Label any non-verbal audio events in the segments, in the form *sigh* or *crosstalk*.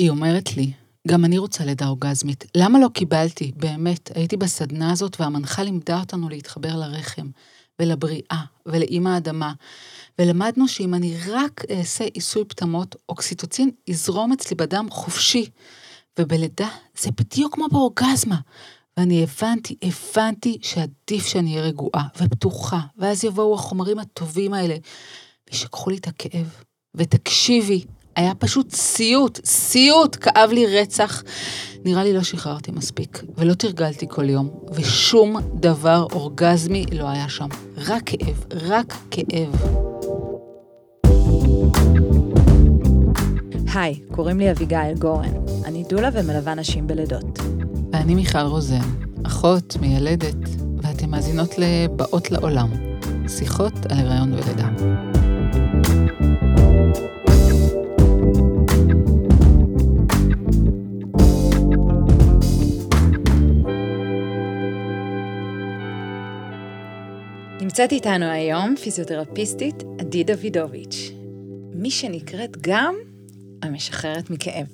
היא אומרת לי, גם אני רוצה לידה אורגזמית. למה לא קיבלתי? באמת, הייתי בסדנה הזאת והמנחה לימדה אותנו להתחבר לרחם ולבריאה ולאימא האדמה. ולמדנו שאם אני רק אעשה עיסוי פטמות, אוקסיטוצין יזרום אצלי בדם חופשי. ובלידה זה בדיוק כמו באורגזמה. ואני הבנתי, הבנתי שעדיף שאני אהיה רגועה ופתוחה, ואז יבואו החומרים הטובים האלה, וישכחו לי את הכאב. ותקשיבי, היה פשוט סיוט, סיוט, כאב לי רצח. נראה לי לא שחררתי מספיק, ולא תרגלתי כל יום, ושום דבר אורגזמי לא היה שם. רק כאב, רק כאב. היי, קוראים לי אביגיל גורן. אני דולה ומלווה נשים בלידות. ואני מיכל רוזן, אחות, מיילדת, ואתן מאזינות לבאות לעולם, שיחות על הריון ולידה. נמצאת איתנו היום פיזיותרפיסטית עדי דוידוביץ', מי שנקראת גם המשחררת מכאב.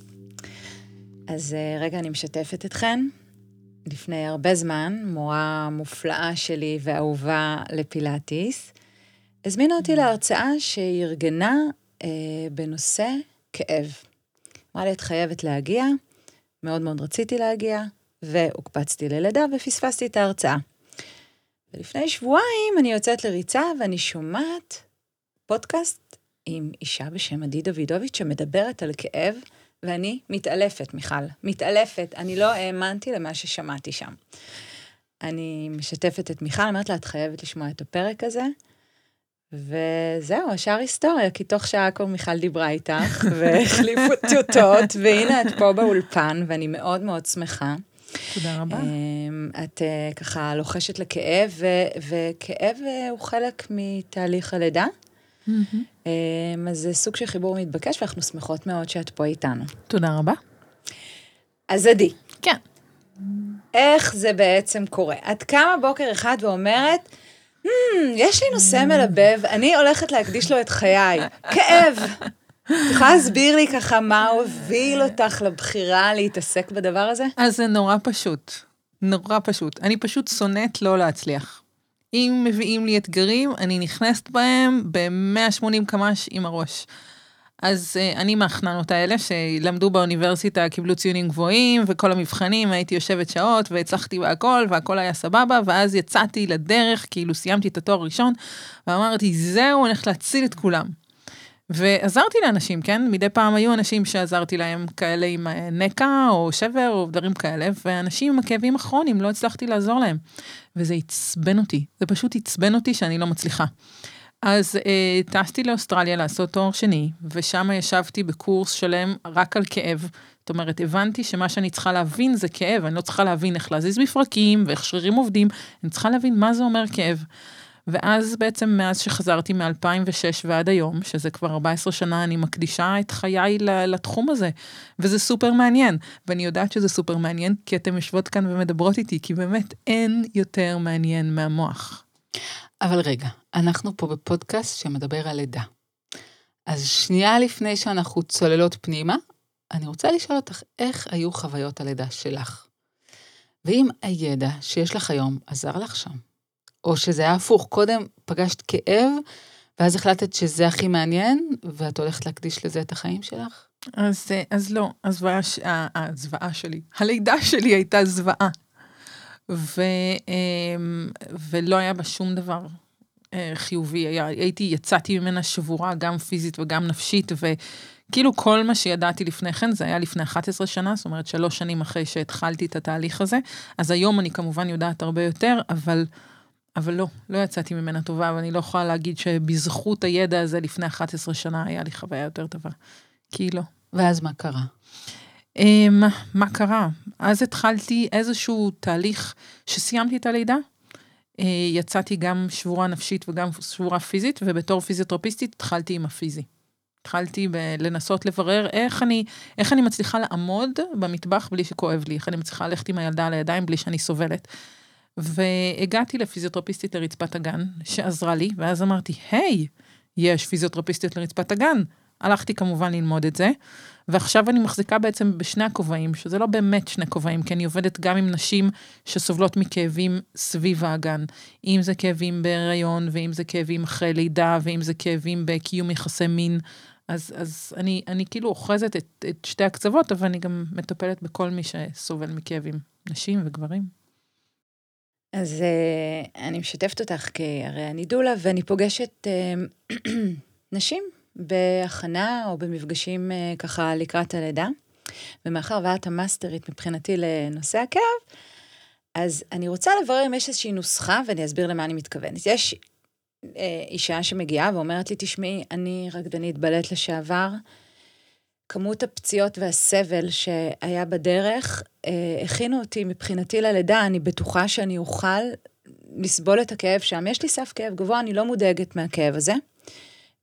אז אה, רגע, אני משתפת אתכן. לפני הרבה זמן, מורה מופלאה שלי ואהובה לפילאטיס, הזמינה אותי להרצאה שארגנה אה, בנושא כאב. אמרה לי, את חייבת להגיע, מאוד מאוד רציתי להגיע, והוקפצתי ללידה ופספסתי את ההרצאה. ולפני שבועיים אני יוצאת לריצה ואני שומעת פודקאסט עם אישה בשם עדי דוידוביץ' שמדברת על כאב, ואני מתעלפת, מיכל. מתעלפת. אני לא האמנתי למה ששמעתי שם. אני משתפת את מיכל, אומרת לה, את חייבת לשמוע את הפרק הזה. וזהו, השאר היסטוריה, כי תוך שעה כבר מיכל דיברה איתך, והחליפו טיוטות, והנה את פה באולפן, ואני מאוד מאוד שמחה. תודה רבה. אמ, את אה, ככה לוחשת לכאב, וכאב אה, הוא חלק מתהליך הלידה. אמ, אז זה סוג של חיבור מתבקש, ואנחנו שמחות מאוד שאת פה איתנו. תודה רבה. אז עדי. כן. איך זה בעצם קורה? את קמה בוקר אחד ואומרת, hmm, יש לי נושא מלבב, אני הולכת להקדיש לו את חיי. *laughs* כאב. את יכולה להסביר לי ככה מה הוביל אותך לבחירה להתעסק בדבר הזה? אז זה נורא פשוט. נורא פשוט. אני פשוט שונאת לא להצליח. אם מביאים לי אתגרים, אני נכנסת בהם ב-180 קמ"ש עם הראש. אז uh, אני מהחננות האלה שלמדו באוניברסיטה, קיבלו ציונים גבוהים, וכל המבחנים הייתי יושבת שעות, והצלחתי בהכל, והכל היה סבבה, ואז יצאתי לדרך, כאילו סיימתי את התואר הראשון, ואמרתי, זהו, אני הולכת להציל את כולם. ועזרתי לאנשים, כן? מדי פעם היו אנשים שעזרתי להם כאלה עם אה, נקע או שבר או דברים כאלה, ואנשים עם הכאבים הכרוניים, לא הצלחתי לעזור להם. וזה עצבן אותי, זה פשוט עצבן אותי שאני לא מצליחה. אז אה, טסתי לאוסטרליה לעשות תואר שני, ושם ישבתי בקורס שלם רק על כאב. זאת אומרת, הבנתי שמה שאני צריכה להבין זה כאב, אני לא צריכה להבין איך להזיז מפרקים ואיך שרירים עובדים, אני צריכה להבין מה זה אומר כאב. ואז בעצם מאז שחזרתי מ-2006 ועד היום, שזה כבר 14 שנה, אני מקדישה את חיי לתחום הזה, וזה סופר מעניין. ואני יודעת שזה סופר מעניין, כי אתן יושבות כאן ומדברות איתי, כי באמת אין יותר מעניין מהמוח. אבל רגע, אנחנו פה בפודקאסט שמדבר על לידה. אז שנייה לפני שאנחנו צוללות פנימה, אני רוצה לשאול אותך, איך היו חוויות הלידה שלך? ואם הידע שיש לך היום עזר לך שם? או שזה היה הפוך, קודם פגשת כאב, ואז החלטת שזה הכי מעניין, ואת הולכת להקדיש לזה את החיים שלך? אז, אז לא, הזוועה, הזוועה שלי, הלידה שלי הייתה זוועה. ו, אמ, ולא היה בה שום דבר אה, חיובי. היה, הייתי, יצאתי ממנה שבורה גם פיזית וגם נפשית, וכאילו כל מה שידעתי לפני כן, זה היה לפני 11 שנה, זאת אומרת שלוש שנים אחרי שהתחלתי את התהליך הזה. אז היום אני כמובן יודעת הרבה יותר, אבל... אבל לא, לא יצאתי ממנה טובה, ואני לא יכולה להגיד שבזכות הידע הזה לפני 11 שנה היה לי חוויה יותר טובה. כי לא. ואז מה קרה? Um, מה קרה? אז התחלתי איזשהו תהליך שסיימתי את הלידה. Uh, יצאתי גם שבורה נפשית וגם שבורה פיזית, ובתור פיזיותרפיסטית התחלתי עם הפיזי. התחלתי ב- לנסות לברר איך אני, איך אני מצליחה לעמוד במטבח בלי שכואב לי, איך אני מצליחה ללכת עם הילדה על הידיים בלי שאני סובלת. והגעתי לפיזיותרפיסטית לרצפת הגן, שעזרה לי, ואז אמרתי, היי, יש פיזיותרפיסטיות לרצפת הגן, הלכתי כמובן ללמוד את זה, ועכשיו אני מחזיקה בעצם בשני הכובעים, שזה לא באמת שני כובעים, כי אני עובדת גם עם נשים שסובלות מכאבים סביב האגן. אם זה כאבים בהיריון, ואם זה כאבים אחרי לידה, ואם זה כאבים בקיום יחסי מין. אז, אז אני, אני כאילו אוחזת את, את שתי הקצוות, אבל אני גם מטפלת בכל מי שסובל מכאבים, נשים וגברים. אז uh, אני משתפת אותך, כי הרי אני דולה, ואני פוגשת uh, *clears throat* נשים בהכנה או במפגשים uh, ככה לקראת הלידה. ומאחר ואת המאסטרית מבחינתי לנושא הכאב, אז אני רוצה לברר אם יש איזושהי נוסחה, ואני אסביר למה אני מתכוונת. יש אה, אישה שמגיעה ואומרת לי, תשמעי, אני רקדנית בלט לשעבר, כמות הפציעות והסבל שהיה בדרך, אה, הכינו אותי מבחינתי ללידה, אני בטוחה שאני אוכל לסבול את הכאב שם. יש לי סף כאב גבוה, אני לא מודאגת מהכאב הזה.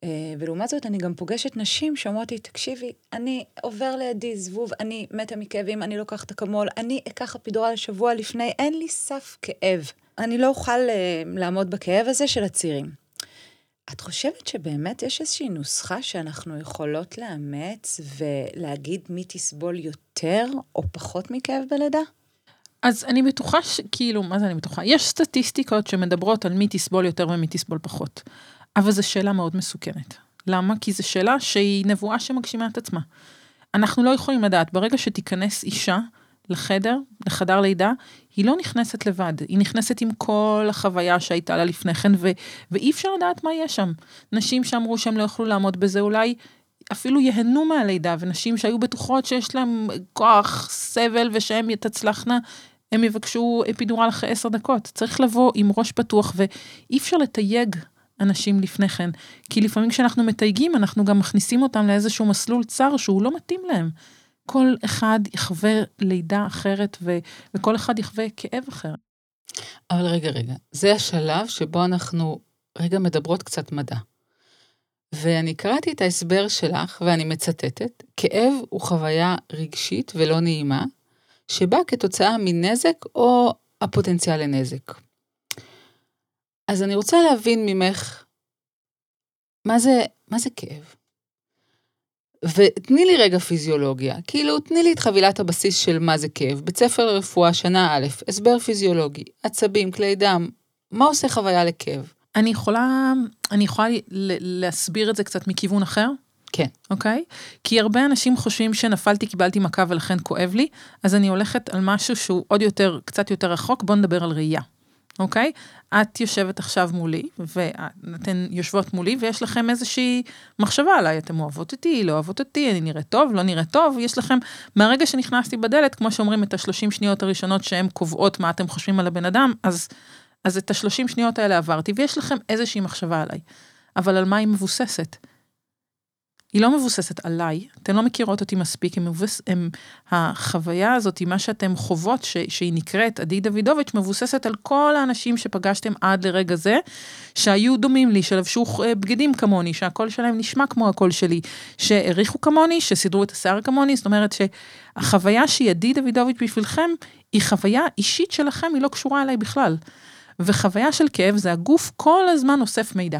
אה, ולעומת זאת, אני גם פוגשת נשים שאומרות לי, תקשיבי, אני עובר לידי זבוב, אני מתה מכאבים, אני לוקחת אקמול, אני אקח אפידורל שבוע לפני, אין לי סף כאב. אני לא אוכל uh, לעמוד בכאב הזה של הצעירים. את חושבת שבאמת יש איזושהי נוסחה שאנחנו יכולות לאמץ ולהגיד מי תסבול יותר או פחות מכאב בלידה? אז אני בטוחה ש... כאילו, מה זה אני בטוחה? יש סטטיסטיקות שמדברות על מי תסבול יותר ומי תסבול פחות. אבל זו שאלה מאוד מסוכנת. למה? כי זו שאלה שהיא נבואה שמגשימה את עצמה. אנחנו לא יכולים לדעת, ברגע שתיכנס אישה לחדר, לחדר לידה, היא לא נכנסת לבד, היא נכנסת עם כל החוויה שהייתה לה לפני כן, ו- ואי אפשר לדעת מה יש שם. נשים שאמרו שהם לא יכלו לעמוד בזה, אולי אפילו ייהנו מהלידה, ונשים שהיו בטוחות שיש להם כוח, סבל, ושהם תצלחנה, הם יבקשו אפידורל אחרי עשר דקות. צריך לבוא עם ראש פתוח, ואי אפשר לתייג אנשים לפני כן, כי לפעמים כשאנחנו מתייגים, אנחנו גם מכניסים אותם לאיזשהו מסלול צר שהוא לא מתאים להם. כל אחד יחווה לידה אחרת ו- וכל אחד יחווה כאב אחר. אבל רגע, רגע, זה השלב שבו אנחנו רגע מדברות קצת מדע. ואני קראתי את ההסבר שלך, ואני מצטטת, כאב הוא חוויה רגשית ולא נעימה, שבאה כתוצאה מנזק או הפוטנציאל לנזק. אז אני רוצה להבין ממך, מה זה, מה זה כאב? ותני לי רגע פיזיולוגיה, כאילו תני לי את חבילת הבסיס של מה זה כאב, בית ספר לרפואה שנה א', הסבר פיזיולוגי, עצבים, כלי דם, מה עושה חוויה לכאב? אני יכולה, אני יכולה להסביר את זה קצת מכיוון אחר? כן. אוקיי? Okay? כי הרבה אנשים חושבים שנפלתי, קיבלתי מכה ולכן כואב לי, אז אני הולכת על משהו שהוא עוד יותר, קצת יותר רחוק, בואו נדבר על ראייה. אוקיי? את יושבת עכשיו מולי, ואתן יושבות מולי, ויש לכם איזושהי מחשבה עליי, אתן אוהבות אותי, לא אוהבות אותי, אני נראית טוב, לא נראית טוב, יש לכם, מהרגע שנכנסתי בדלת, כמו שאומרים, את השלושים שניות הראשונות שהן קובעות מה אתם חושבים על הבן אדם, אז, אז את השלושים שניות האלה עברתי, ויש לכם איזושהי מחשבה עליי. אבל על מה היא מבוססת? היא לא מבוססת עליי, אתן לא מכירות אותי מספיק, הם מבוס, הם, החוויה הזאת, מה שאתן חוות, ש, שהיא נקראת עדי דוידוביץ', מבוססת על כל האנשים שפגשתם עד לרגע זה, שהיו דומים לי, שלבשו אה, בגדים כמוני, שהקול שלהם נשמע כמו הקול שלי, שהעריכו כמוני, שסידרו את השיער כמוני, זאת אומרת שהחוויה שהיא עדי דוידוביץ' בשבילכם, היא חוויה אישית שלכם, היא לא קשורה אליי בכלל. וחוויה של כאב זה הגוף כל הזמן אוסף מידע.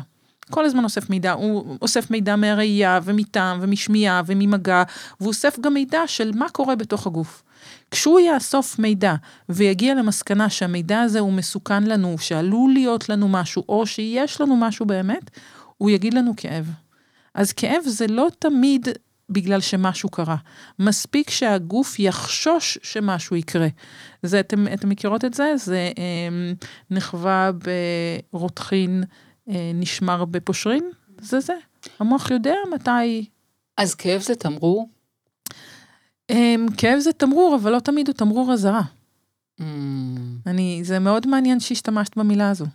כל הזמן אוסף מידע, הוא אוסף מידע מהראייה ומטעם ומשמיעה וממגע, והוא אוסף גם מידע של מה קורה בתוך הגוף. כשהוא יאסוף מידע ויגיע למסקנה שהמידע הזה הוא מסוכן לנו, שעלול להיות לנו משהו, או שיש לנו משהו באמת, הוא יגיד לנו כאב. אז כאב זה לא תמיד בגלל שמשהו קרה. מספיק שהגוף יחשוש שמשהו יקרה. זה, אתם, אתם מכירות את זה? זה אה, נחווה ברותחין. אה, נשמר בפושרין, זה זה. המוח יודע מתי... אז כאב זה תמרור? אמ, כאב זה תמרור, אבל לא תמיד הוא תמרור אזהרה. Mm. אני, זה מאוד מעניין שהשתמשת במילה הזו.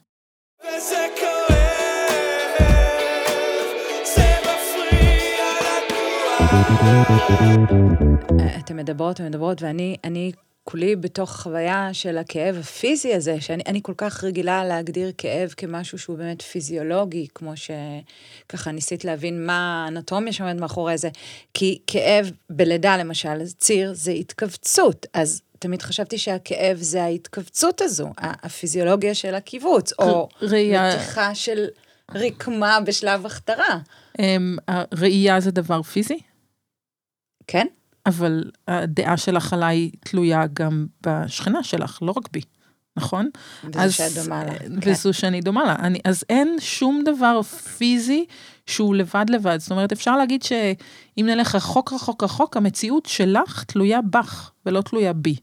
אתם מדברות ומדברות, ואני כולי בתוך חוויה של הכאב הפיזי הזה, שאני כל כך רגילה להגדיר כאב כמשהו שהוא באמת פיזיולוגי, כמו שככה ניסית להבין מה האנטומיה שעומדת מאחורי זה. כי כאב בלידה, למשל, ציר זה התכווצות, אז תמיד חשבתי שהכאב זה ההתכווצות הזו, הפיזיולוגיה של הקיבוץ, או ראייה... מתיחה של רקמה בשלב הכתרה. אמ, הראייה זה דבר פיזי, כן? אבל הדעה שלך עליי תלויה גם בשכנה שלך, לא רק בי, נכון? וזו אז- שאת דומה לה. כן. וזו שאני דומה לה. אני, אז אין שום דבר פיזי שהוא לבד לבד. זאת אומרת, אפשר להגיד שאם נלך רחוק רחוק רחוק, המציאות שלך תלויה בך ולא תלויה בי.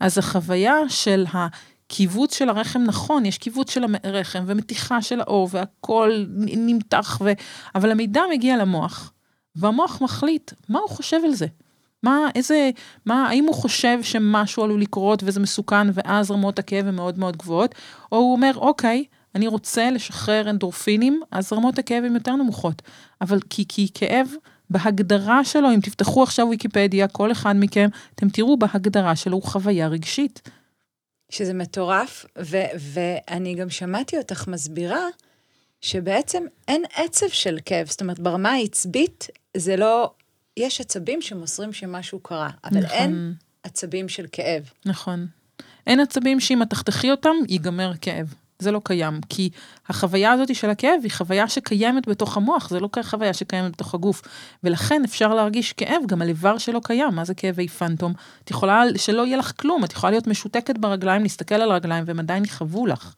אז החוויה של הקיבוץ של הרחם, נכון, יש קיבוץ של הרחם ומתיחה של האור והכל נמתח, ו... אבל המידע מגיע למוח, והמוח מחליט מה הוא חושב על זה. מה, איזה, מה, האם הוא חושב שמשהו עלול לקרות וזה מסוכן ואז רמות הכאב הן מאוד מאוד גבוהות, או הוא אומר, אוקיי, אני רוצה לשחרר אנדורפינים, אז רמות הכאב הן יותר נמוכות. אבל כי, כי כאב, בהגדרה שלו, אם תפתחו עכשיו ויקיפדיה, כל אחד מכם, אתם תראו בהגדרה שלו הוא חוויה רגשית. שזה מטורף, ו- ואני גם שמעתי אותך מסבירה שבעצם אין עצב של כאב, זאת אומרת, ברמה העצבית זה לא, יש עצבים שמוסרים שמשהו קרה, אבל נכון. אין עצבים של כאב. נכון. אין עצבים שאם את תחתכי אותם, ייגמר כאב. זה לא קיים, כי החוויה הזאת של הכאב היא חוויה שקיימת בתוך המוח, זה לא חוויה שקיימת בתוך הגוף. ולכן אפשר להרגיש כאב גם על איבר שלא קיים. מה זה כאבי פנטום? את יכולה שלא יהיה לך כלום, את יכולה להיות משותקת ברגליים, להסתכל על הרגליים, והם עדיין יכאבו לך.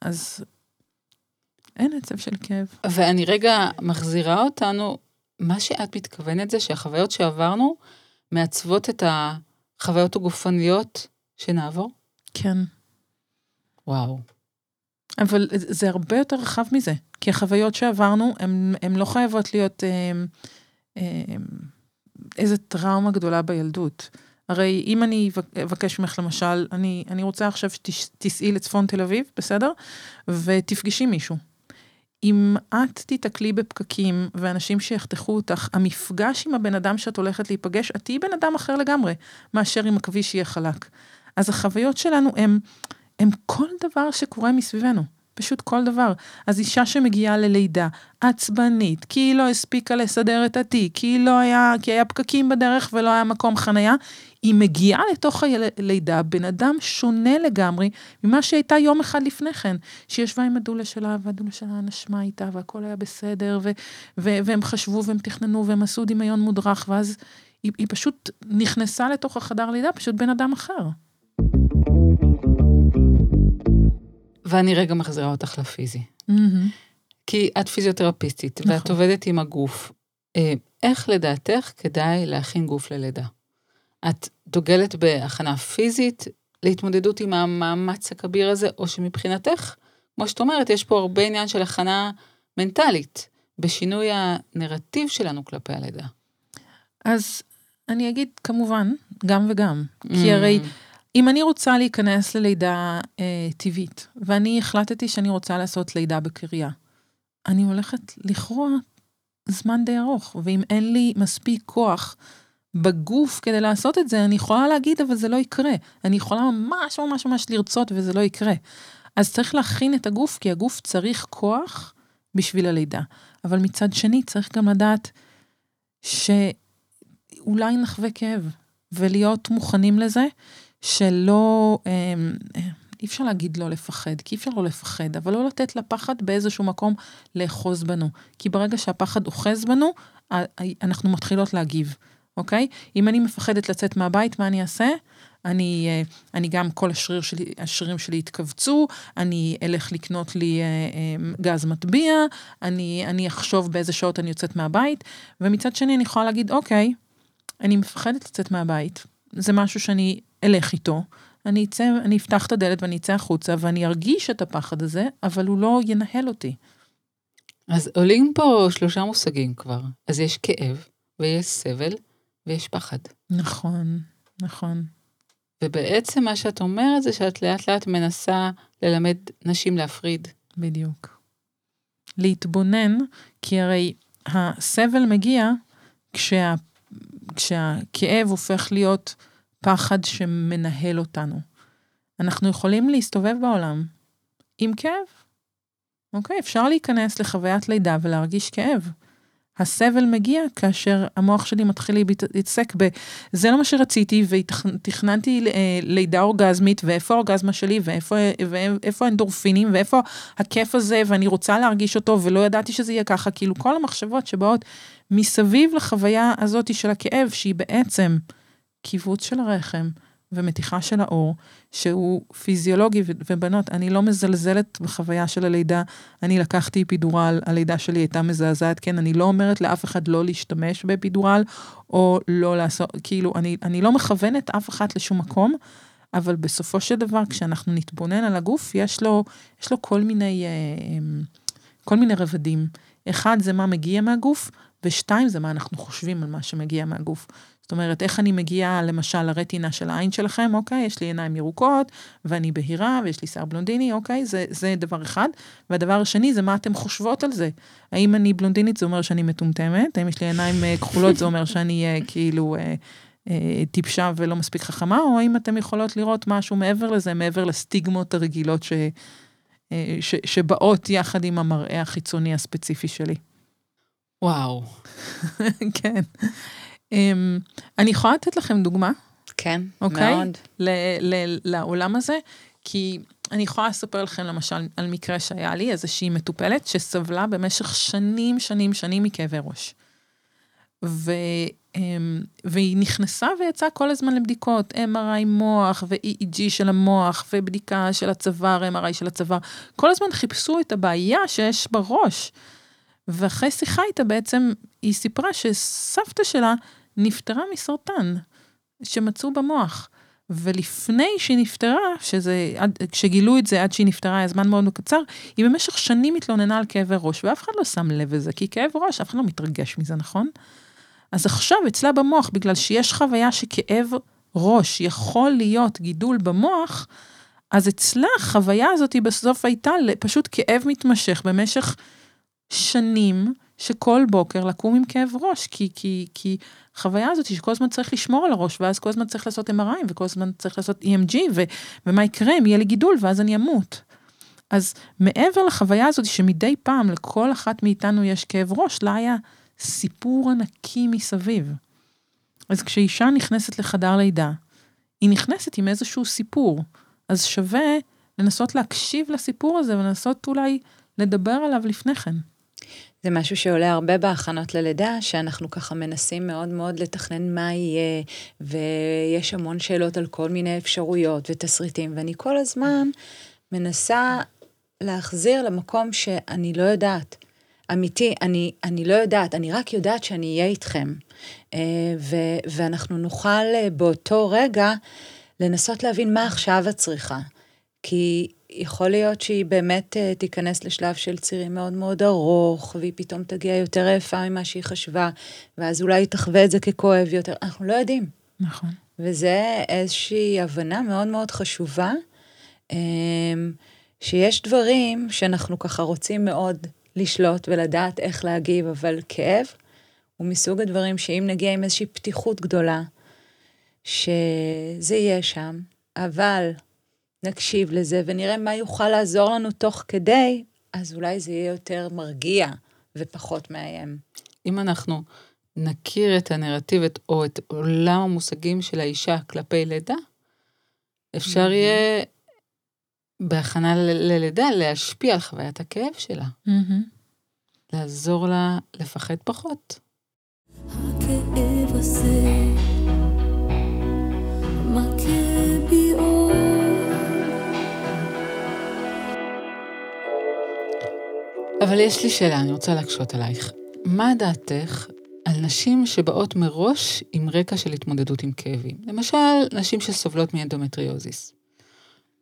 אז אין עצב של כאב. ואני רגע מחזירה אותנו, מה שאת מתכוונת זה שהחוויות שעברנו מעצבות את החוויות הגופניות שנעבור? כן. וואו. אבל זה הרבה יותר רחב מזה, כי החוויות שעברנו, הן לא חייבות להיות אה, אה, איזה טראומה גדולה בילדות. הרי אם אני אבקש ממך למשל, אני, אני רוצה עכשיו שתיסעי לצפון תל אביב, בסדר? ותפגשי מישהו. אם את תיתקלי בפקקים ואנשים שיחתכו אותך, המפגש עם הבן אדם שאת הולכת להיפגש, את תהיי בן אדם אחר לגמרי, מאשר אם הכביש יהיה חלק. אז החוויות שלנו הן... הם כל דבר שקורה מסביבנו, פשוט כל דבר. אז אישה שמגיעה ללידה, עצבנית, כי היא לא הספיקה לסדר את התיק, כי, לא היה, כי היה פקקים בדרך ולא היה מקום חנייה, היא מגיעה לתוך הלידה, בן אדם שונה לגמרי ממה שהייתה יום אחד לפני כן, שישבה עם הדולה שלה, והדולה שלה נשמה איתה, והכל היה בסדר, ו- ו- והם חשבו והם תכננו והם עשו דמיון מודרך, ואז היא, היא פשוט נכנסה לתוך החדר לידה, פשוט בן אדם אחר. ואני רגע מחזירה אותך לפיזי. Mm-hmm. כי את פיזיותרפיסטית, נכון. ואת עובדת עם הגוף. אה, איך לדעתך כדאי להכין גוף ללידה? את דוגלת בהכנה פיזית להתמודדות עם המאמץ הכביר הזה, או שמבחינתך, כמו שאת אומרת, יש פה הרבה עניין של הכנה מנטלית, בשינוי הנרטיב שלנו כלפי הלידה. אז אני אגיד כמובן, גם וגם. כי הרי אם אני רוצה להיכנס ללידה אה, טבעית, ואני החלטתי שאני רוצה לעשות לידה בקריה, אני הולכת לכרוע זמן די ארוך, ואם אין לי מספיק כוח בגוף כדי לעשות את זה, אני יכולה להגיד, אבל זה לא יקרה. אני יכולה ממש ממש ממש לרצות וזה לא יקרה. אז צריך להכין את הגוף, כי הגוף צריך כוח בשביל הלידה. אבל מצד שני, צריך גם לדעת שאולי נחווה כאב, ולהיות מוכנים לזה, שלא, אי אפשר להגיד לא לפחד, כי אי אפשר לא לפחד, אבל לא לתת לפחד באיזשהו מקום לאחוז בנו. כי ברגע שהפחד אוחז בנו, אנחנו מתחילות להגיב, אוקיי? אם אני מפחדת לצאת מהבית, מה אני אעשה? אני, אני גם, כל השריר שלי, השרירים שלי יתכווצו, אני אלך לקנות לי גז מטביע, אני, אני אחשוב באיזה שעות אני יוצאת מהבית, ומצד שני אני יכולה להגיד, אוקיי, אני מפחדת לצאת מהבית, זה משהו שאני אלך איתו, אני אצא, אני אפתח את הדלת ואני אצא החוצה, ואני ארגיש את הפחד הזה, אבל הוא לא ינהל אותי. אז עולים פה שלושה מושגים כבר. אז יש כאב, ויש סבל, ויש פחד. נכון, נכון. ובעצם מה שאת אומרת זה שאת לאט לאט מנסה ללמד נשים להפריד. בדיוק. להתבונן, כי הרי הסבל מגיע כשה, כשהכאב הופך להיות פחד שמנהל אותנו. אנחנו יכולים להסתובב בעולם עם כאב. אוקיי, אפשר להיכנס לחוויית לידה ולהרגיש כאב, הסבל מגיע כאשר המוח שלי מתחיל להתעסק ב... זה לא מה שרציתי, ותכננתי אה, לידה אורגזמית, ואיפה האורגזמה שלי, ואיפה, האנדורפינים, ואיפה הכיף הזה, ואני רוצה להרגיש אותו, ולא ידעתי שזה יהיה ככה. כאילו, כל המחשבות שבאות מסביב לחוויה הזאת של הכאב, שהיא בעצם קיבוץ של הרחם, ומתיחה של האור, שהוא פיזיולוגי, ובנות, אני לא מזלזלת בחוויה של הלידה, אני לקחתי אפידורל, הלידה שלי הייתה מזעזעת, כן, אני לא אומרת לאף אחד לא להשתמש באפידורל, או לא לעשות, כאילו, אני, אני לא מכוונת אף אחת לשום מקום, אבל בסופו של דבר, כשאנחנו נתבונן על הגוף, יש לו, יש לו כל מיני, אה, אמ, כל מיני רבדים. אחד, זה מה מגיע מהגוף, ושתיים, זה מה אנחנו חושבים על מה שמגיע מהגוף. זאת אומרת, איך אני מגיעה למשל לרטינה של העין שלכם, אוקיי, יש לי עיניים ירוקות, ואני בהירה, ויש לי שיער בלונדיני, אוקיי, זה, זה דבר אחד. והדבר השני זה מה אתם חושבות על זה. האם אני בלונדינית, זה אומר שאני מטומטמת, האם יש לי עיניים אה, כחולות, זה אומר שאני אה, כאילו אה, טיפשה ולא מספיק חכמה, או האם אתם יכולות לראות משהו מעבר לזה, מעבר לסטיגמות הרגילות ש, ש, שבאות יחד עם המראה החיצוני הספציפי שלי. וואו. *laughs* כן. Um, אני יכולה לתת לכם דוגמה? כן, okay? אוקיי? מאוד. ל- ל- לעולם הזה, כי אני יכולה לספר לכם למשל על מקרה שהיה לי, איזושהי מטופלת שסבלה במשך שנים, שנים, שנים מכאבי ראש. ו, um, והיא נכנסה ויצאה כל הזמן לבדיקות, MRI מוח ו-EEG של המוח ובדיקה של הצוואר, MRI של הצוואר. כל הזמן חיפשו את הבעיה שיש בראש. ואחרי שיחה איתה בעצם, היא סיפרה שסבתא שלה נפטרה מסרטן שמצאו במוח. ולפני שהיא נפטרה, שזה, עד, כשגילו את זה עד שהיא נפטרה היה זמן מאוד קצר, היא במשך שנים התלוננה על כאבי ראש, ואף אחד לא שם לב לזה, כי כאב ראש, אף אחד לא מתרגש מזה, נכון? אז עכשיו אצלה במוח, בגלל שיש חוויה שכאב ראש יכול להיות גידול במוח, אז אצלה החוויה הזאת בסוף הייתה פשוט כאב מתמשך במשך שנים, שכל בוקר לקום עם כאב ראש, כי, כי, כי חוויה הזאת שכל הזמן צריך לשמור על הראש, ואז כל הזמן צריך לעשות MRI, וכל הזמן צריך לעשות EMG, ו, ומה יקרה אם יהיה לי גידול, ואז אני אמות. אז מעבר לחוויה הזאת שמדי פעם לכל אחת מאיתנו יש כאב ראש, לה היה סיפור ענקי מסביב. אז כשאישה נכנסת לחדר לידה, היא נכנסת עם איזשהו סיפור, אז שווה לנסות להקשיב לסיפור הזה ולנסות אולי לדבר עליו לפני כן. זה משהו שעולה הרבה בהכנות ללידה, שאנחנו ככה מנסים מאוד מאוד לתכנן מה יהיה, ויש המון שאלות על כל מיני אפשרויות ותסריטים, ואני כל הזמן מנסה להחזיר למקום שאני לא יודעת. אמיתי, אני, אני לא יודעת, אני רק יודעת שאני אהיה איתכם. אה, ו, ואנחנו נוכל אה, באותו רגע לנסות להבין מה עכשיו את צריכה. כי יכול להיות שהיא באמת uh, תיכנס לשלב של צירים מאוד מאוד ארוך, והיא פתאום תגיע יותר יפה ממה שהיא חשבה, ואז אולי היא תחווה את זה ככואב יותר, אנחנו לא יודעים. נכון. וזה איזושהי הבנה מאוד מאוד חשובה, um, שיש דברים שאנחנו ככה רוצים מאוד לשלוט ולדעת איך להגיב, אבל כאב הוא מסוג הדברים שאם נגיע עם איזושהי פתיחות גדולה, שזה יהיה שם, אבל נקשיב לזה ונראה מה יוכל לעזור לנו תוך כדי, אז אולי זה יהיה יותר מרגיע ופחות מאיים. אם אנחנו נכיר את הנרטיב או את עולם המושגים של האישה כלפי לידה, אפשר mm-hmm. יהיה בהכנה ללידה להשפיע על חוויית הכאב שלה. Mm-hmm. לעזור לה לפחד פחות. הכאב הזה אבל יש לי שאלה, אני רוצה להקשות עלייך. מה דעתך על נשים שבאות מראש עם רקע של התמודדות עם כאבים? למשל, נשים שסובלות מאנדומטריוזיס.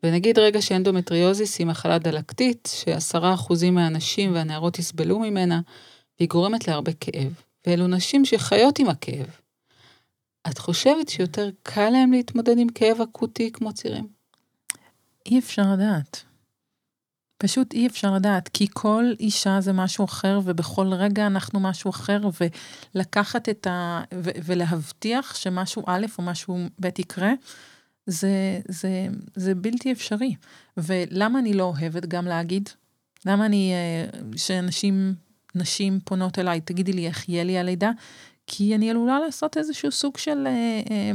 ונגיד רגע שאנדומטריוזיס היא מחלה דלקתית, שעשרה אחוזים מהנשים והנערות יסבלו ממנה, והיא גורמת להרבה כאב. ואלו נשים שחיות עם הכאב. את חושבת שיותר קל להם להתמודד עם כאב אקוטי כמו צירים? אי אפשר לדעת. פשוט אי אפשר לדעת, כי כל אישה זה משהו אחר, ובכל רגע אנחנו משהו אחר, ולקחת את ה... ו- ולהבטיח שמשהו א' או משהו ב' יקרה, זה, זה, זה בלתי אפשרי. ולמה אני לא אוהבת גם להגיד? למה אני... אה, שאנשים נשים פונות אליי, תגידי לי איך יהיה לי הלידה, כי אני עלולה לעשות איזשהו סוג של... אה, אה,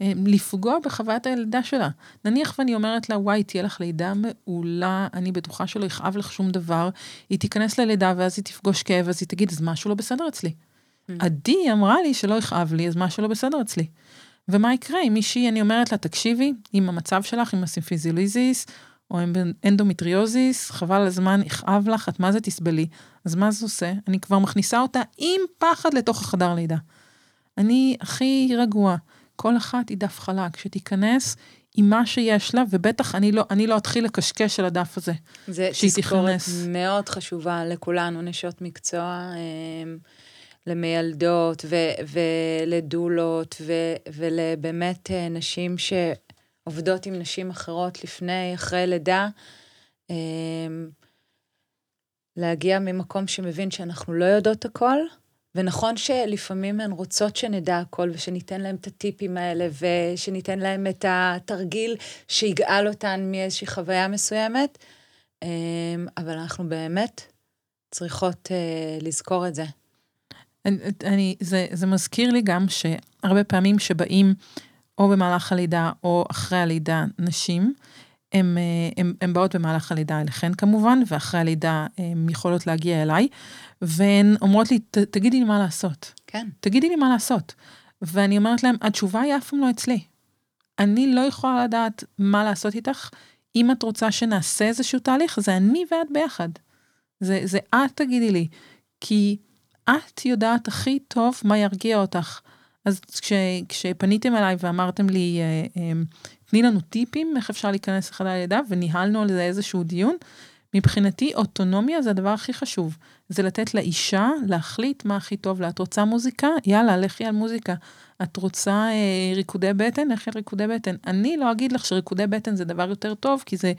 לפגוע בחוויית הלידה שלה. נניח ואני אומרת לה, וואי, תהיה לך לידה מעולה, אני בטוחה שלא יכאב לך שום דבר, היא תיכנס ללידה ואז היא תפגוש כאב, אז היא תגיד, אז משהו לא בסדר אצלי. אממ. עדי אמרה לי שלא יכאב לי, אז משהו לא בסדר אצלי. ומה יקרה אם מישהי, אני אומרת לה, תקשיבי, עם המצב שלך, עם הסימפיזיוליזיס, או עם אנדומטריוזיס, חבל הזמן, יכאב לך, את מזה תסבלי? אז מה זה עושה? אני כבר מכניסה אותה עם פחד לתוך החדר לידה. אני הכי רגועה. כל אחת היא דף חלק, שתיכנס עם מה שיש לה, ובטח אני לא, אני לא אתחיל לקשקש על הדף הזה. זה תזכורת מאוד חשובה לכולנו, נשות מקצוע, אמ, למיילדות ו- ולדולות, ו- ולבאמת אה, נשים שעובדות עם נשים אחרות לפני, אחרי לידה. אמ, להגיע ממקום שמבין שאנחנו לא יודעות הכל, ונכון שלפעמים הן רוצות שנדע הכל ושניתן להן את הטיפים האלה ושניתן להן את התרגיל שיגאל אותן מאיזושהי חוויה מסוימת, אמ, אבל אנחנו באמת צריכות אה, לזכור את זה. אני, אני, זה, זה מזכיר לי גם שהרבה פעמים שבאים או במהלך הלידה או אחרי הלידה נשים, הן באות במהלך הלידה אליכן כמובן, ואחרי הלידה הן יכולות להגיע אליי, והן אומרות לי, תגידי לי מה לעשות. כן. תגידי לי מה לעשות. ואני אומרת להם, התשובה היא אף פעם לא אצלי. אני לא יכולה לדעת מה לעשות איתך. אם את רוצה שנעשה איזשהו תהליך, זה אני ואת ביחד. זה, זה את תגידי לי. כי את יודעת הכי טוב מה ירגיע אותך. אז כש, כשפניתם אליי ואמרתם לי, אה, אה, תני לנו טיפים איך אפשר להיכנס לחדר לידה, וניהלנו על זה איזשהו דיון, מבחינתי אוטונומיה זה הדבר הכי חשוב. זה לתת לאישה להחליט מה הכי טוב לה. את רוצה מוזיקה? יאללה, לכי על מוזיקה. את רוצה אה, ריקודי בטן? לכי על ריקודי בטן. אני לא אגיד לך שריקודי בטן זה דבר יותר טוב, כי זה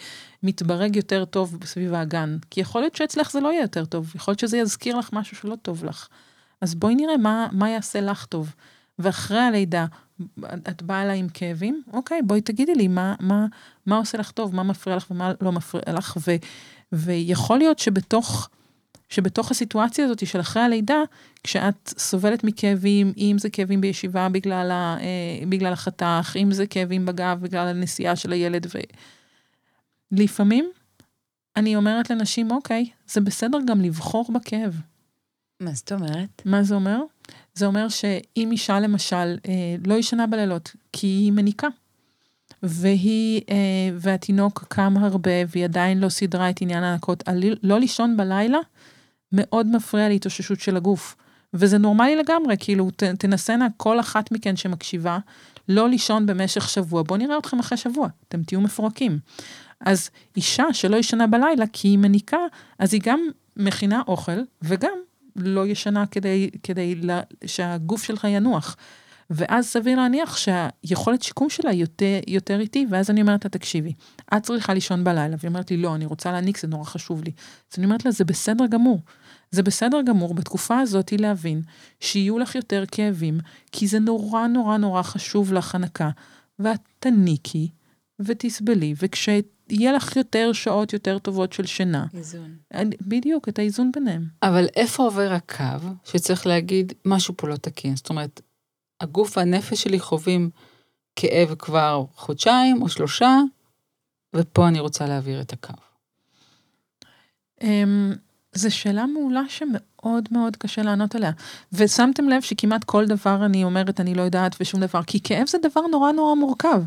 מתברג יותר טוב סביב האגן. כי יכול להיות שאצלך זה לא יהיה יותר טוב, יכול להיות שזה יזכיר לך משהו שלא טוב לך. אז בואי נראה מה, מה יעשה לך טוב. ואחרי הלידה, את באה אליי עם כאבים, אוקיי, בואי תגידי לי מה, מה, מה עושה לך טוב, מה מפריע לך ומה לא מפריע לך, ו, ויכול להיות שבתוך, שבתוך הסיטואציה הזאת של אחרי הלידה, כשאת סובלת מכאבים, אם זה כאבים בישיבה בגלל, ה, אה, בגלל החתך, אם זה כאבים בגב בגלל הנסיעה של הילד, ולפעמים אני אומרת לנשים, אוקיי, זה בסדר גם לבחור בכאב. מה זאת אומרת? מה זה אומר? זה אומר שאם אישה למשל אה, לא ישנה בלילות, כי היא מניקה, והיא, אה, והתינוק קם הרבה והיא עדיין לא סידרה את עניין הנקות, לא לישון בלילה מאוד מפריע להתאוששות של הגוף. וזה נורמלי לגמרי, כאילו ת, תנסנה כל אחת מכן שמקשיבה, לא לישון במשך שבוע, בואו נראה אתכם אחרי שבוע, אתם תהיו מפורקים. אז אישה שלא ישנה בלילה כי היא מניקה, אז היא גם מכינה אוכל וגם לא ישנה כדי, כדי לה, שהגוף שלך ינוח. ואז סביר להניח שהיכולת שיקום שלה יותר, יותר איטי, ואז אני אומרת לה, תקשיבי, את צריכה לישון בלילה, והיא אומרת לי, לא, אני רוצה להניק, זה נורא חשוב לי. אז אני אומרת לה, זה בסדר גמור. זה בסדר גמור בתקופה הזאת להבין שיהיו לך יותר כאבים, כי זה נורא נורא נורא חשוב לך הנקה, ואת תניקי ותסבלי, וכש... יהיה לך יותר שעות יותר טובות של שינה. איזון. בדיוק, את האיזון ביניהם. אבל איפה עובר הקו שצריך להגיד, משהו פה לא תקין? זאת אומרת, הגוף והנפש שלי חווים כאב כבר חודשיים או שלושה, ופה אני רוצה להעביר את הקו. אמ, זו שאלה מעולה שמאוד מאוד קשה לענות עליה. ושמתם לב שכמעט כל דבר אני אומרת, אני לא יודעת ושום דבר, כי כאב זה דבר נורא נורא מורכב.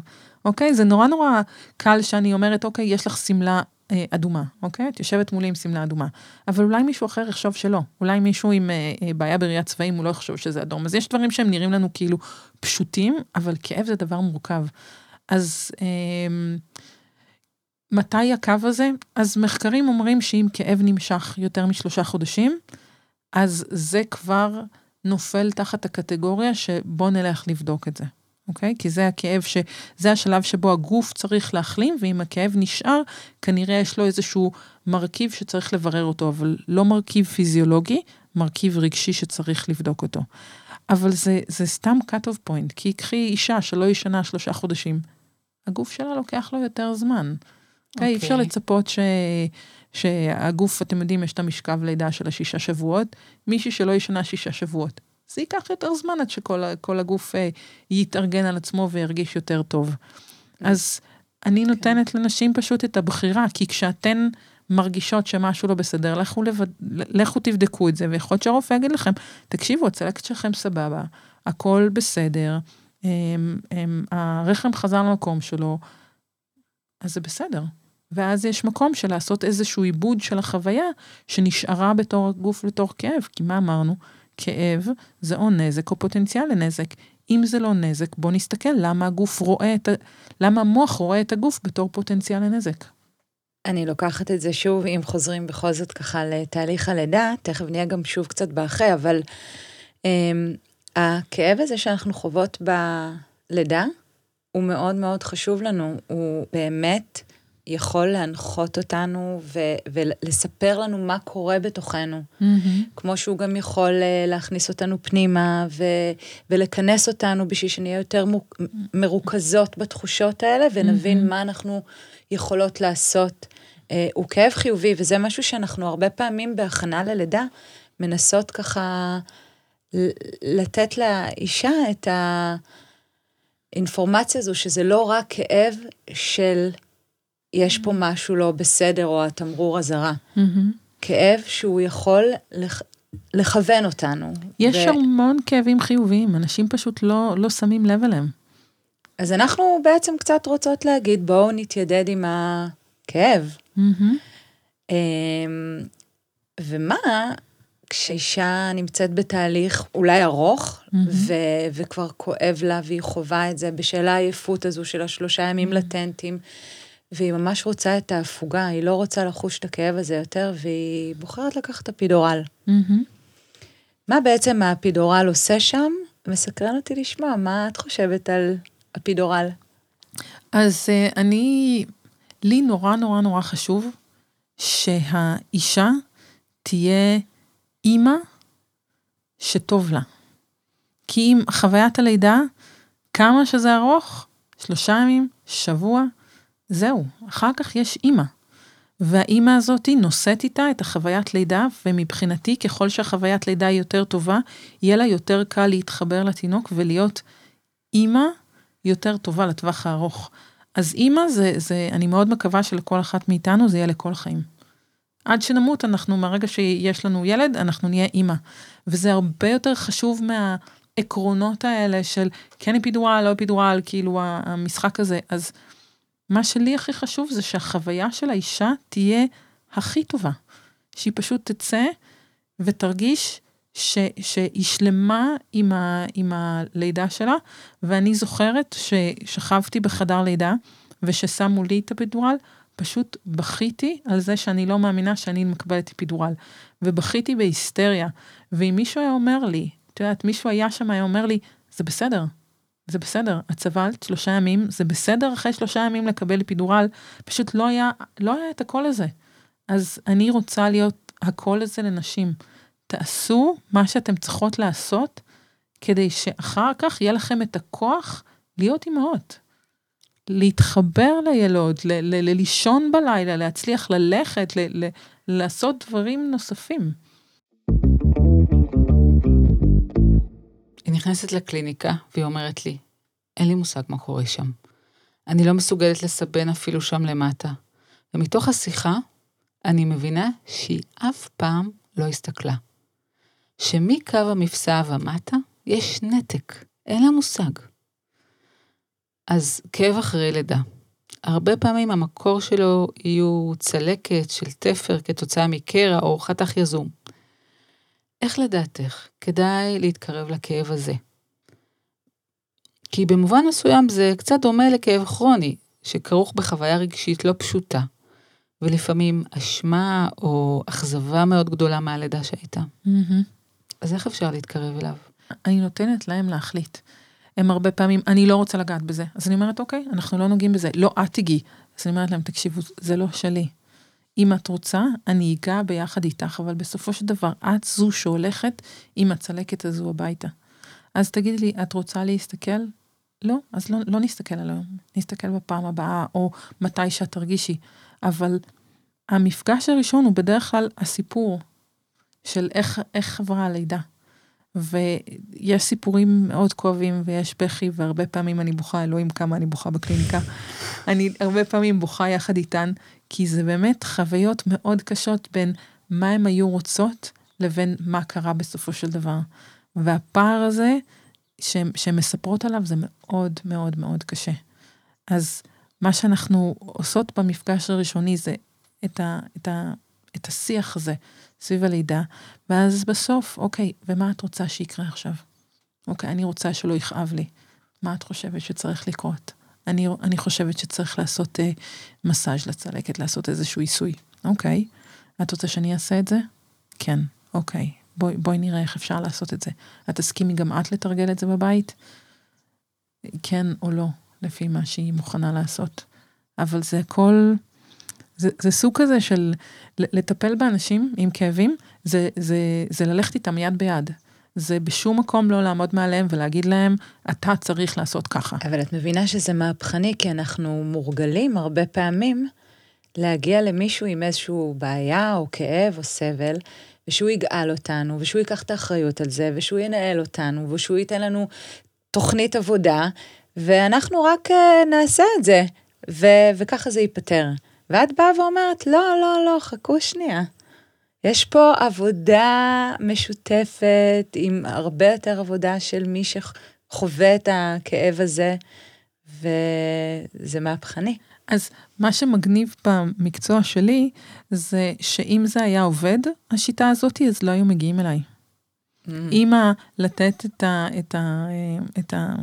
אוקיי? זה נורא נורא קל שאני אומרת, אוקיי, יש לך שמלה אה, אדומה, אוקיי? את יושבת מולי עם שמלה אדומה. אבל אולי מישהו אחר יחשוב שלא. אולי מישהו עם אה, אה, בעיה בראיית צבעים, הוא לא יחשוב שזה אדום. אז יש דברים שהם נראים לנו כאילו פשוטים, אבל כאב זה דבר מורכב. אז אה, מתי הקו הזה? אז מחקרים אומרים שאם כאב נמשך יותר משלושה חודשים, אז זה כבר נופל תחת הקטגוריה שבוא נלך לבדוק את זה. אוקיי? כי זה הכאב ש... זה השלב שבו הגוף צריך להחלים, ואם הכאב נשאר, כנראה יש לו איזשהו מרכיב שצריך לברר אותו, אבל לא מרכיב פיזיולוגי, מרכיב רגשי שצריך לבדוק אותו. אבל זה, זה סתם cut off point, כי קחי אישה שלא ישנה שלושה חודשים, הגוף שלה לוקח לו יותר זמן. אוקיי? אי אפשר אוקיי. לצפות ש... שהגוף, אתם יודעים, יש את המשכב לידה של השישה שבועות, מישהי שלא ישנה שישה שבועות. זה ייקח יותר זמן עד שכל הגוף אה, יתארגן על עצמו וירגיש יותר טוב. אז אני נותנת לנשים פשוט את הבחירה, כי כשאתן מרגישות שמשהו לא בסדר, לכו, לבד... לכו תבדקו את זה, ויכול להיות שהרופא יגיד לכם, תקשיבו, הצלקת שלכם סבבה, הכל בסדר, הם, הם, הרחם חזר למקום שלו, אז זה בסדר. ואז יש מקום של לעשות איזשהו עיבוד של החוויה שנשארה בתור הגוף לתור כאב, כי מה אמרנו? כאב זה או נזק או פוטנציאל לנזק. אם זה לא נזק, בוא נסתכל למה הגוף רואה את ה... למה המוח רואה את הגוף בתור פוטנציאל לנזק. אני לוקחת את זה שוב, אם חוזרים בכל זאת ככה לתהליך הלידה, תכף נהיה גם שוב קצת באחרי, אבל um, הכאב הזה שאנחנו חוות בלידה, הוא מאוד מאוד חשוב לנו, הוא באמת יכול להנחות אותנו ו- ולספר לנו מה קורה בתוכנו. כמו שהוא גם יכול אה, להכניס אותנו פנימה ו- ולכנס אותנו בשביל שנהיה יותר מוק- מרוכזות בתחושות האלה ונבין מה אנחנו יכולות לעשות. אה, הוא כאב חיובי, וזה משהו שאנחנו הרבה פעמים בהכנה ללידה מנסות ככה לתת לאישה את האינפורמציה הזו, שזה לא רק כאב של יש פה משהו לא בסדר או התמרור אזהרה. כאב שהוא יכול לכ... לכוון אותנו. יש ו- המון כאבים חיוביים, אנשים פשוט לא, לא שמים לב אליהם. אז אנחנו בעצם קצת רוצות להגיד, בואו נתיידד עם הכאב. אמ, ומה כשאישה נמצאת בתהליך אולי ארוך, ו- וכבר כואב לה והיא חווה את זה בשל העייפות הזו של השלושה ימים לטנטים, והיא ממש רוצה את ההפוגה, היא לא רוצה לחוש את הכאב הזה יותר, והיא בוחרת לקחת את הפידורל. מה בעצם הפידורל עושה שם? מסקרן אותי לשמוע, מה את חושבת על הפידורל? אז uh, אני, לי נורא נורא נורא חשוב שהאישה תהיה אימא שטוב לה. כי אם חוויית הלידה, כמה שזה ארוך, שלושה ימים, שבוע, זהו, אחר כך יש אימא. והאימא הזאת נושאת איתה את החוויית לידה, ומבחינתי, ככל שהחוויית לידה היא יותר טובה, יהיה לה יותר קל להתחבר לתינוק ולהיות אימא יותר טובה לטווח הארוך. אז אימא זה, זה, אני מאוד מקווה שלכל אחת מאיתנו זה יהיה לכל החיים. עד שנמות, אנחנו, מהרגע שיש לנו ילד, אנחנו נהיה אימא. וזה הרבה יותר חשוב מהעקרונות האלה של כן אפידורל, לא אפידורל, כאילו המשחק הזה. אז מה שלי הכי חשוב זה שהחוויה של האישה תהיה הכי טובה. שהיא פשוט תצא ותרגיש ש, שהיא שלמה עם, ה, עם הלידה שלה, ואני זוכרת ששכבתי בחדר לידה, וששמו לי את הפידורל, פשוט בכיתי על זה שאני לא מאמינה שאני מקבלת אפידורל. ובכיתי בהיסטריה. ואם מישהו היה אומר לי, את יודעת, מישהו היה שם, היה אומר לי, זה בסדר, זה בסדר, את סבלת שלושה ימים, זה בסדר אחרי שלושה ימים לקבל אפידורל, פשוט לא היה, לא היה את הקול הזה. אז אני רוצה להיות הקול הזה לנשים. תעשו מה שאתם צריכות לעשות, כדי שאחר כך יהיה לכם את הכוח להיות אימהות. להתחבר לילוד, ל- ל- ל- לישון בלילה, להצליח ללכת, לעשות דברים נוספים. היא נכנסת לקליניקה, והיא אומרת לי, אין לי מושג מה קורה שם. אני לא מסוגלת לסבן אפילו שם למטה. ומתוך השיחה, אני מבינה שהיא אף פעם לא הסתכלה. שמקו המפסע ומטה, יש נתק, אין לה מושג. אז כאב אחרי לידה. הרבה פעמים המקור שלו יהיו צלקת של תפר כתוצאה מקרע או חתך יזום. איך לדעתך כדאי להתקרב לכאב הזה? כי במובן מסוים זה קצת דומה לכאב כרוני, שכרוך בחוויה רגשית לא פשוטה, ולפעמים אשמה או אכזבה מאוד גדולה מהלידה שהייתה. אז איך אפשר להתקרב אליו? אני נותנת להם להחליט. הם הרבה פעמים, אני לא רוצה לגעת בזה. אז אני אומרת, אוקיי, אנחנו לא נוגעים בזה. לא, את תיגעי. אז אני אומרת להם, תקשיבו, זה לא שלי. אם את רוצה, אני אגע ביחד איתך, אבל בסופו של דבר, את זו שהולכת עם הצלקת הזו הביתה. אז תגידי לי, את רוצה להסתכל? לא, אז לא, לא נסתכל על היום, נסתכל בפעם הבאה, או מתי שאת תרגישי. אבל המפגש הראשון הוא בדרך כלל הסיפור של איך, איך עברה הלידה. ויש סיפורים מאוד כואבים ויש בכי, והרבה פעמים אני בוכה, אלוהים כמה אני בוכה בקליניקה. אני הרבה פעמים בוכה יחד איתן, כי זה באמת חוויות מאוד קשות בין מה הן היו רוצות לבין מה קרה בסופו של דבר. והפער הזה שהן מספרות עליו זה מאוד מאוד מאוד קשה. אז מה שאנחנו עושות במפגש הראשוני זה את, ה, את, ה, את השיח הזה סביב הלידה, ואז בסוף, אוקיי, ומה את רוצה שיקרה עכשיו? אוקיי, אני רוצה שלא יכאב לי. מה את חושבת שצריך לקרות? אני, אני חושבת שצריך לעשות אה, מסאז' לצלקת, לעשות איזשהו עיסוי. אוקיי, את רוצה שאני אעשה את זה? כן, אוקיי. בואי, בואי נראה איך אפשר לעשות את זה. את תסכימי גם את לתרגל את זה בבית? כן או לא, לפי מה שהיא מוכנה לעשות. אבל זה הכל, זה, סוג כזה של לטפל באנשים עם כאבים, זה, זה, זה ללכת איתם יד ביד. זה בשום מקום לא לעמוד מעליהם ולהגיד להם, אתה צריך לעשות ככה. אבל את מבינה שזה מהפכני, כי אנחנו מורגלים הרבה פעמים להגיע למישהו עם איזשהו בעיה או כאב או סבל, ושהוא יגאל אותנו, ושהוא ייקח את האחריות על זה, ושהוא ינהל אותנו, ושהוא ייתן לנו תוכנית עבודה, ואנחנו רק uh, נעשה את זה, ו- וככה זה ייפתר. ואת באה ואומרת, לא, לא, לא, חכו שנייה. יש פה עבודה משותפת עם הרבה יותר עבודה של מי שחווה את הכאב הזה, וזה מהפכני. אז מה שמגניב במקצוע שלי, זה שאם זה היה עובד, השיטה הזאת, אז לא היו מגיעים אליי. אממ. אם לתת את, ה, את, ה, את, ה,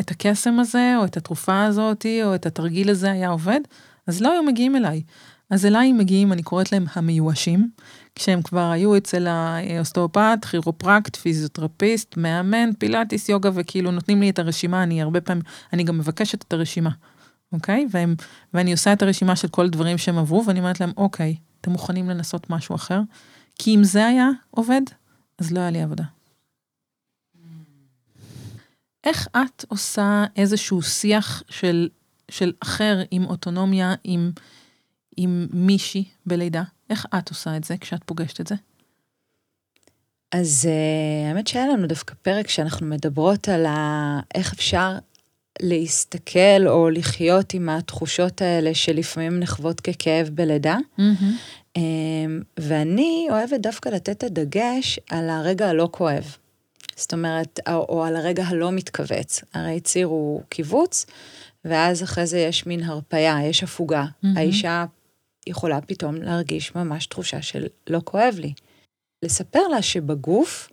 את הקסם הזה, או את התרופה הזאת, או את התרגיל הזה היה עובד, אז לא היו מגיעים אליי. אז אליי מגיעים, אני קוראת להם המיואשים, כשהם כבר היו אצל האוסטאופט, כירופרקט, פיזיותרפיסט, מאמן פילאטיס, יוגה, וכאילו נותנים לי את הרשימה, אני הרבה פעמים, אני גם מבקשת את הרשימה. אוקיי? והם, ואני עושה את הרשימה של כל הדברים שהם עברו, ואני אומרת להם, אוקיי, אתם מוכנים לנסות משהו אחר? כי אם זה היה עובד, אז לא היה לי עבודה. איך את עושה איזשהו שיח של, של אחר עם אוטונומיה, עם, עם מישהי בלידה? איך את עושה את זה כשאת פוגשת את זה? אז uh, האמת שהיה לנו דווקא פרק שאנחנו מדברות על ה... איך אפשר להסתכל או לחיות עם התחושות האלה שלפעמים נחוות ככאב בלידה. Mm-hmm. ואני אוהבת דווקא לתת את הדגש על הרגע הלא כואב. זאת אומרת, או, או על הרגע הלא מתכווץ. הרי ציר הוא קיבוץ, ואז אחרי זה יש מין הרפייה, יש הפוגה. Mm-hmm. האישה יכולה פתאום להרגיש ממש תחושה של לא כואב לי. לספר לה שבגוף,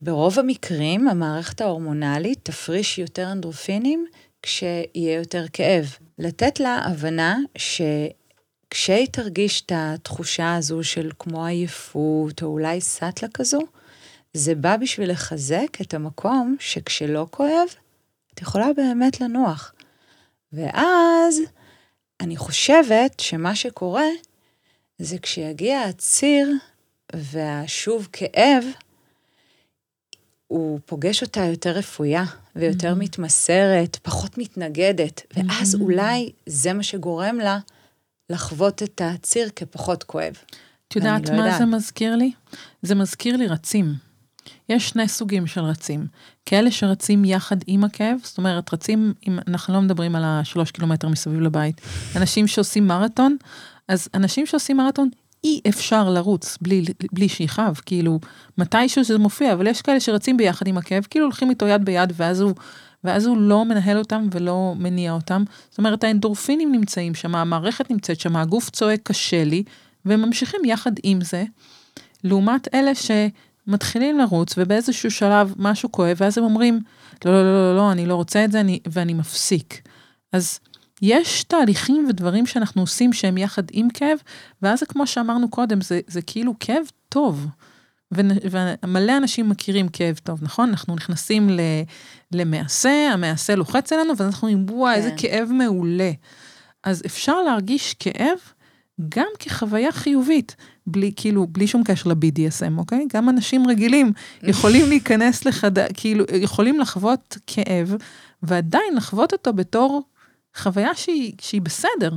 ברוב המקרים המערכת ההורמונלית תפריש יותר אנדרופינים כשיהיה יותר כאב. לתת לה הבנה שכשהיא תרגיש את התחושה הזו של כמו עייפות, או אולי סאטלה כזו, זה בא בשביל לחזק את המקום שכשלא כואב, את יכולה באמת לנוח. ואז אני חושבת שמה שקורה זה כשיגיע הציר והשוב כאב, הוא פוגש אותה יותר רפויה ויותר mm-hmm. מתמסרת, פחות מתנגדת, ואז mm-hmm. אולי זה מה שגורם לה לחוות את הציר כפחות כואב. את יודעת לא מה יודעת. זה מזכיר לי? זה מזכיר לי רצים. יש שני סוגים של רצים. כאלה שרצים יחד עם הכאב, זאת אומרת, רצים, אם אנחנו לא מדברים על השלוש קילומטר מסביב לבית, אנשים שעושים מרתון, אז אנשים שעושים מרתון אי אפשר לרוץ בלי, בלי שיכאב, כאילו, מתישהו זה מופיע, אבל יש כאלה שרצים ביחד עם הכאב, כאילו הולכים איתו יד ביד, ואז הוא, ואז הוא לא מנהל אותם ולא מניע אותם. זאת אומרת, האנדורפינים נמצאים שם, המערכת נמצאת שם, הגוף צועק קשה לי, והם ממשיכים יחד עם זה, לעומת אלה שמתחילים לרוץ, ובאיזשהו שלב משהו כואב, ואז הם אומרים, לא, לא, לא, לא, לא, אני לא רוצה את זה, אני, ואני מפסיק. אז יש תהליכים ודברים שאנחנו עושים שהם יחד עם כאב, ואז זה כמו שאמרנו קודם, זה, זה כאילו כאב טוב. ומלא אנשים מכירים כאב טוב, נכון? אנחנו נכנסים למעשה, המעשה לוחץ עלינו, ואז אנחנו אומרים, וואי, איזה כן. כאב מעולה. אז אפשר להרגיש כאב גם כחוויה חיובית, בלי, כאילו, בלי שום קשר ל-BDSM, אוקיי? גם אנשים רגילים יכולים להיכנס לחדר, כאילו, יכולים לחוות כאב ועדיין לחוות אותו בתור חוויה שהיא, שהיא בסדר.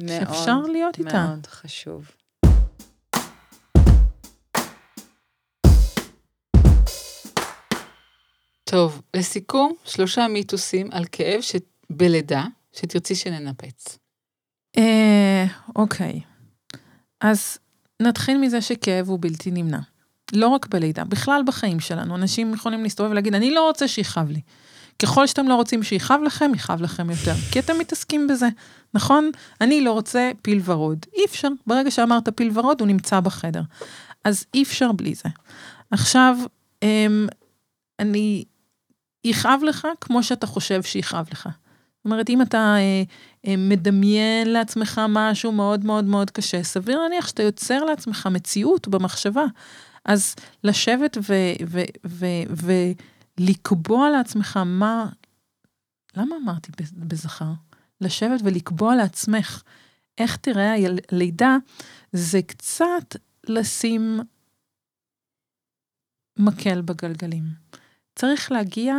מאוד, שאפשר להיות איתה. מאוד חשוב. טוב, לסיכום, שלושה מיתוסים על כאב ש... בלידה שתרצי שננפץ. אה, אוקיי. אז נתחיל מזה שכאב הוא בלתי נמנע. לא רק בלידה, בכלל בחיים שלנו. אנשים יכולים להסתובב ולהגיד, אני לא רוצה שיכאב לי. ככל שאתם לא רוצים שיכאב לכם, יכאב לכם יותר. כי אתם מתעסקים בזה, נכון? אני לא רוצה פיל ורוד. אי אפשר. ברגע שאמרת פיל ורוד, הוא נמצא בחדר. אז אי אפשר בלי זה. עכשיו, אמ, אני... יכאב לך כמו שאתה חושב שיכאב לך. זאת אומרת, אם אתה אה, אה, מדמיין לעצמך משהו מאוד מאוד מאוד קשה, סביר להניח שאתה יוצר לעצמך מציאות במחשבה. אז לשבת ולקבוע לעצמך מה... למה אמרתי בזכר? לשבת ולקבוע לעצמך איך תראה הלידה, זה קצת לשים מקל בגלגלים. צריך להגיע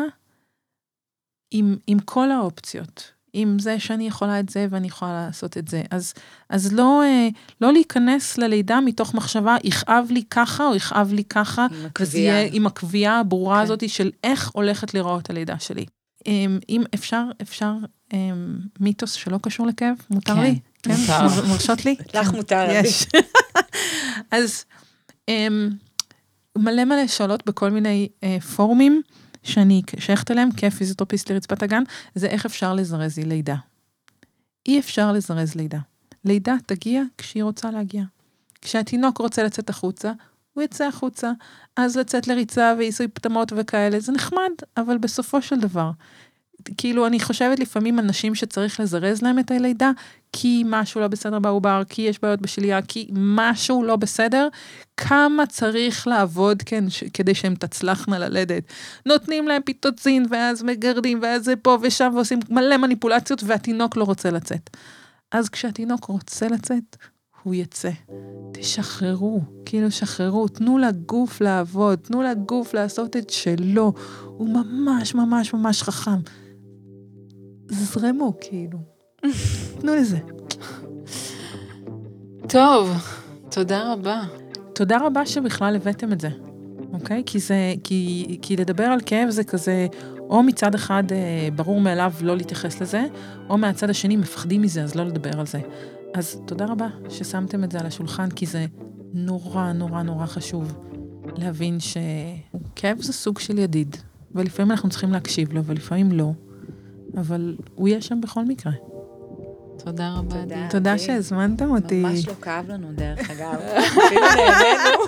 עם, עם כל האופציות, עם זה שאני יכולה את זה ואני יכולה לעשות את זה. אז, אז לא, אה, לא להיכנס ללידה מתוך מחשבה, יכאב לי ככה או יכאב לי ככה, עם וזה יהיה. עם הקביעה הברורה כן. הזאת של איך הולכת לראות הלידה שלי. אם, אם אפשר, אפשר אמ, מיתוס שלא קשור לכאב, מותר כן, לי? *laughs* כן, מותר. מרשות לי? לך מותר. יש. *laughs* אז אמ, מלא מלא שאלות בכל מיני אה, פורומים שאני שייכת אליהם כפיזיותרפיסט לרצפת הגן, זה איך אפשר לזרז לי לידה. אי אפשר לזרז לידה. לידה תגיע כשהיא רוצה להגיע. כשהתינוק רוצה לצאת החוצה, הוא יצא החוצה. אז לצאת לריצה ועיסוי פטמות וכאלה, זה נחמד, אבל בסופו של דבר, כאילו, אני חושבת לפעמים על נשים שצריך לזרז להם את הלידה, כי משהו לא בסדר בעובר, כי יש בעיות בשלייה, כי משהו לא בסדר, כמה צריך לעבוד כן, ש- כדי שהן תצלחנה ללדת. נותנים להם פיטוצין, ואז מגרדים, ואז זה פה ושם, ועושים מלא מניפולציות, והתינוק לא רוצה לצאת. אז כשהתינוק רוצה לצאת, הוא יצא. תשחררו, כאילו שחררו, תנו לגוף לעבוד, תנו לגוף לעשות את שלו. הוא ממש ממש ממש חכם. זרמו, כאילו. תנו לזה. טוב, תודה רבה. תודה רבה שבכלל הבאתם את זה, אוקיי? כי זה, כי, כי לדבר על כאב זה כזה, או מצד אחד אה, ברור מאליו לא להתייחס לזה, או מהצד השני מפחדים מזה, אז לא לדבר על זה. אז תודה רבה ששמתם את זה על השולחן, כי זה נורא נורא נורא חשוב להבין שכאב זה סוג של ידיד, ולפעמים אנחנו צריכים להקשיב לו, ולפעמים לא, אבל הוא יהיה שם בכל מקרה. תודה רבה, תודה. עדי. תודה. שהזמנתם אותי. ממש לא כאב לנו, דרך אגב. *laughs* אפילו נהנינו.